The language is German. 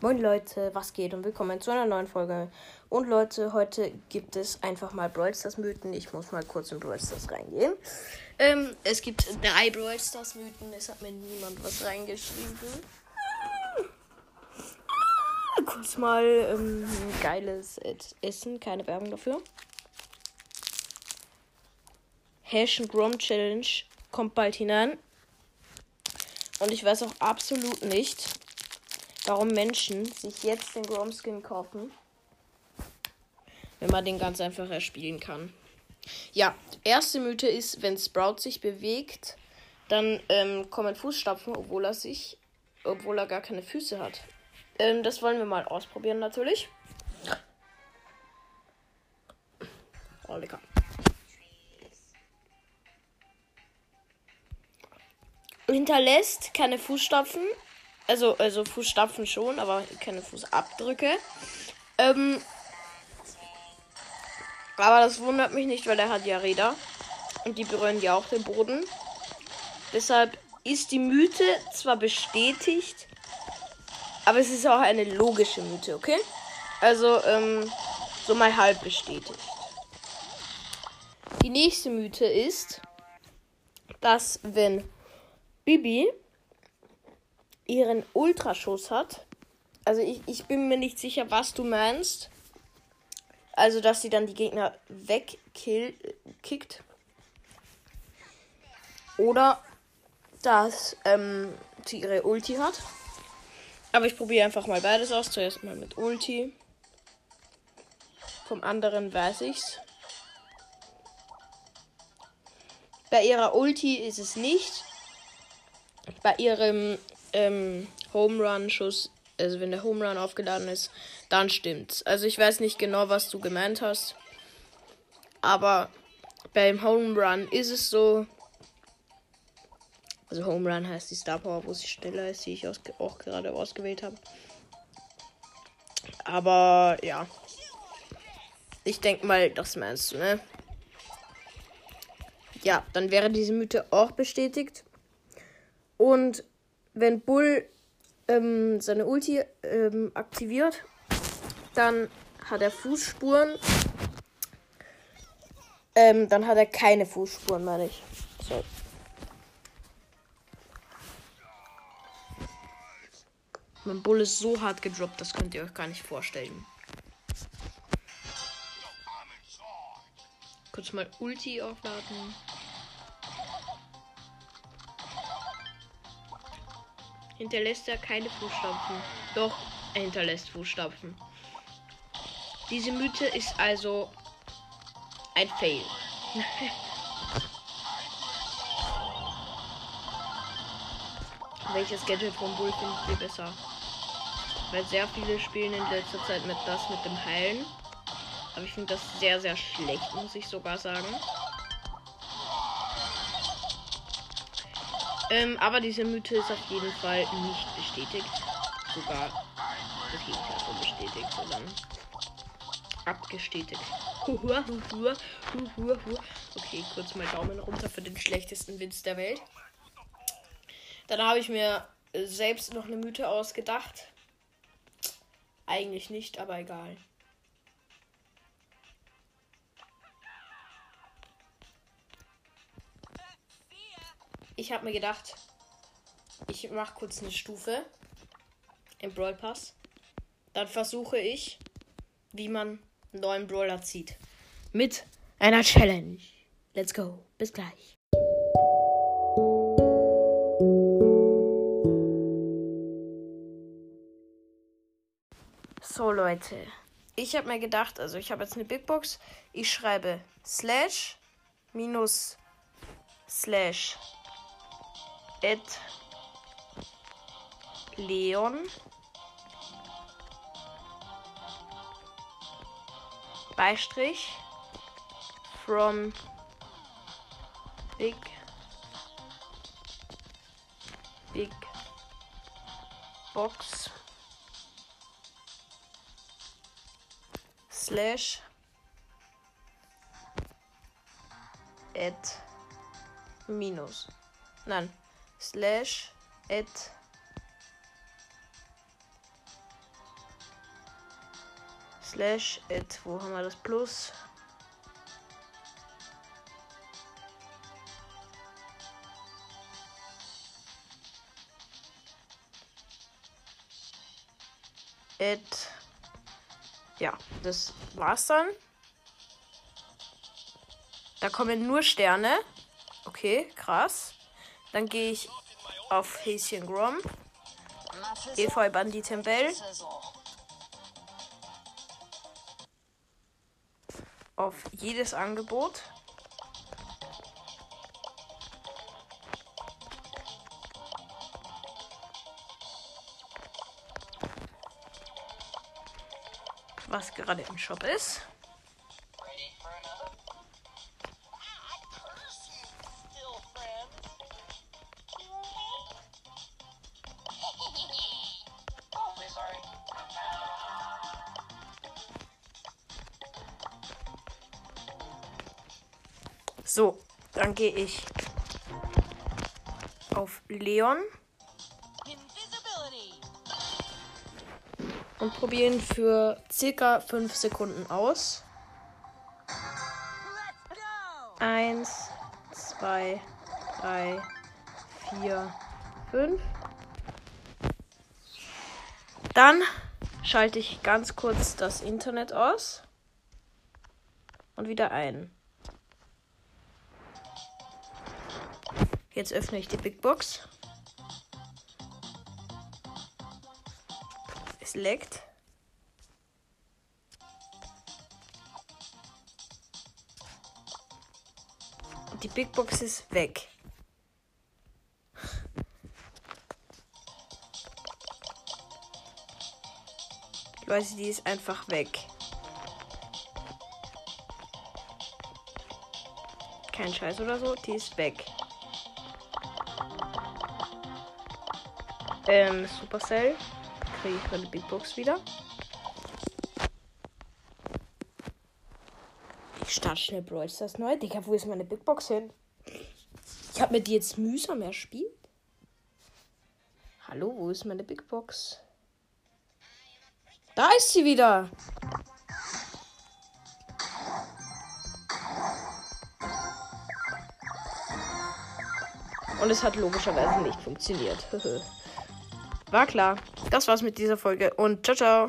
Moin Leute, was geht und willkommen zu einer neuen Folge. Und Leute, heute gibt es einfach mal Brawl Stars Mythen. Ich muss mal kurz in Brawl Stars reingehen. Ähm, es gibt drei Brawl Stars Mythen. Es hat mir niemand was reingeschrieben. Kurz mal ähm, geiles Essen, keine Werbung dafür. Hash and Grom Challenge kommt bald hinein. Und ich weiß auch absolut nicht, warum Menschen sich jetzt den Grom Skin kaufen, wenn man den ganz einfach erspielen kann. Ja, erste Mythe ist, wenn Sprout sich bewegt, dann ähm, kommen Fußstapfen, obwohl er sich, obwohl er gar keine Füße hat. Ähm, das wollen wir mal ausprobieren natürlich. Oh, lecker. Hinterlässt keine Fußstapfen. Also, also Fußstapfen schon, aber keine Fußabdrücke. Ähm, aber das wundert mich nicht, weil er hat ja Räder. Und die berühren ja auch den Boden. Deshalb ist die Mythe zwar bestätigt, aber es ist auch eine logische Mythe, okay? Also, ähm, so mal halb bestätigt. Die nächste Mythe ist, dass wenn Bibi ihren Ultraschuss hat, also ich, ich bin mir nicht sicher, was du meinst. Also, dass sie dann die Gegner wegkickt. Oder dass ähm, sie ihre Ulti hat. Aber ich probiere einfach mal beides aus. Zuerst mal mit Ulti. Vom anderen weiß ich's. Bei ihrer Ulti ist es nicht. Bei ihrem ähm, Home Run Schuss, also wenn der Home Run aufgeladen ist, dann stimmt's. Also ich weiß nicht genau, was du gemeint hast. Aber beim Home Run ist es so. Also Home Run heißt die Star Power, wo sie schneller ist, die ich auch gerade ausgewählt habe. Aber ja. Ich denke mal, das meinst du, ne? Ja, dann wäre diese Mythe auch bestätigt. Und wenn Bull ähm, seine Ulti ähm, aktiviert, dann hat er Fußspuren. Ähm, dann hat er keine Fußspuren, meine ich. So. Mein Bull ist so hart gedroppt, das könnt ihr euch gar nicht vorstellen. Kurz mal Ulti aufladen. Hinterlässt er keine Fußstapfen. Doch, er hinterlässt Fußstapfen. Diese Mythe ist also ein Fail. Welches Gadget vom Bull findet ihr besser? Weil sehr viele spielen in letzter Zeit mit das mit dem Heilen. Aber ich finde das sehr, sehr schlecht, muss ich sogar sagen. Ähm, aber diese Mythe ist auf jeden Fall nicht bestätigt. Sogar das Gegenteil von bestätigt, sondern abgestätigt. Okay, kurz mal Daumen runter für den schlechtesten Witz der Welt. Dann habe ich mir selbst noch eine Mythe ausgedacht. Eigentlich nicht, aber egal. Ich habe mir gedacht, ich mache kurz eine Stufe im Brawl Pass. Dann versuche ich, wie man einen neuen Brawler zieht. Mit einer Challenge. Let's go. Bis gleich. So Leute, ich habe mir gedacht, also ich habe jetzt eine Big Box. Ich schreibe slash minus slash at Leon Beistrich from Big Big Box slash at minus. Nein. Slash at Slash it. Wo haben wir das Plus? It. Ja, das war's dann. Da kommen nur Sterne. Okay, krass. Dann gehe ich auf Häschen Grom. Efeu Banditen Bell. Auf jedes Angebot. Was gerade im Shop ist. So, dann gehe ich auf Leon und probiere ihn für circa 5 Sekunden aus. Eins, zwei, drei, vier, fünf. Dann schalte ich ganz kurz das Internet aus und wieder ein. Jetzt öffne ich die Big Box. Es leckt. Und die Big Box ist weg. Leute, die ist einfach weg. Kein Scheiß oder so, die ist weg. Ähm, Supercell. Kriege ich meine Big Box wieder. Ich starte schnell Brawl das neu. Digga, wo ist meine Big Box hin? Ich habe mir die jetzt mühsam erspielt. Hallo, wo ist meine Big Box? Da ist sie wieder. Und es hat logischerweise nicht funktioniert. War klar. Das war's mit dieser Folge und ciao, ciao.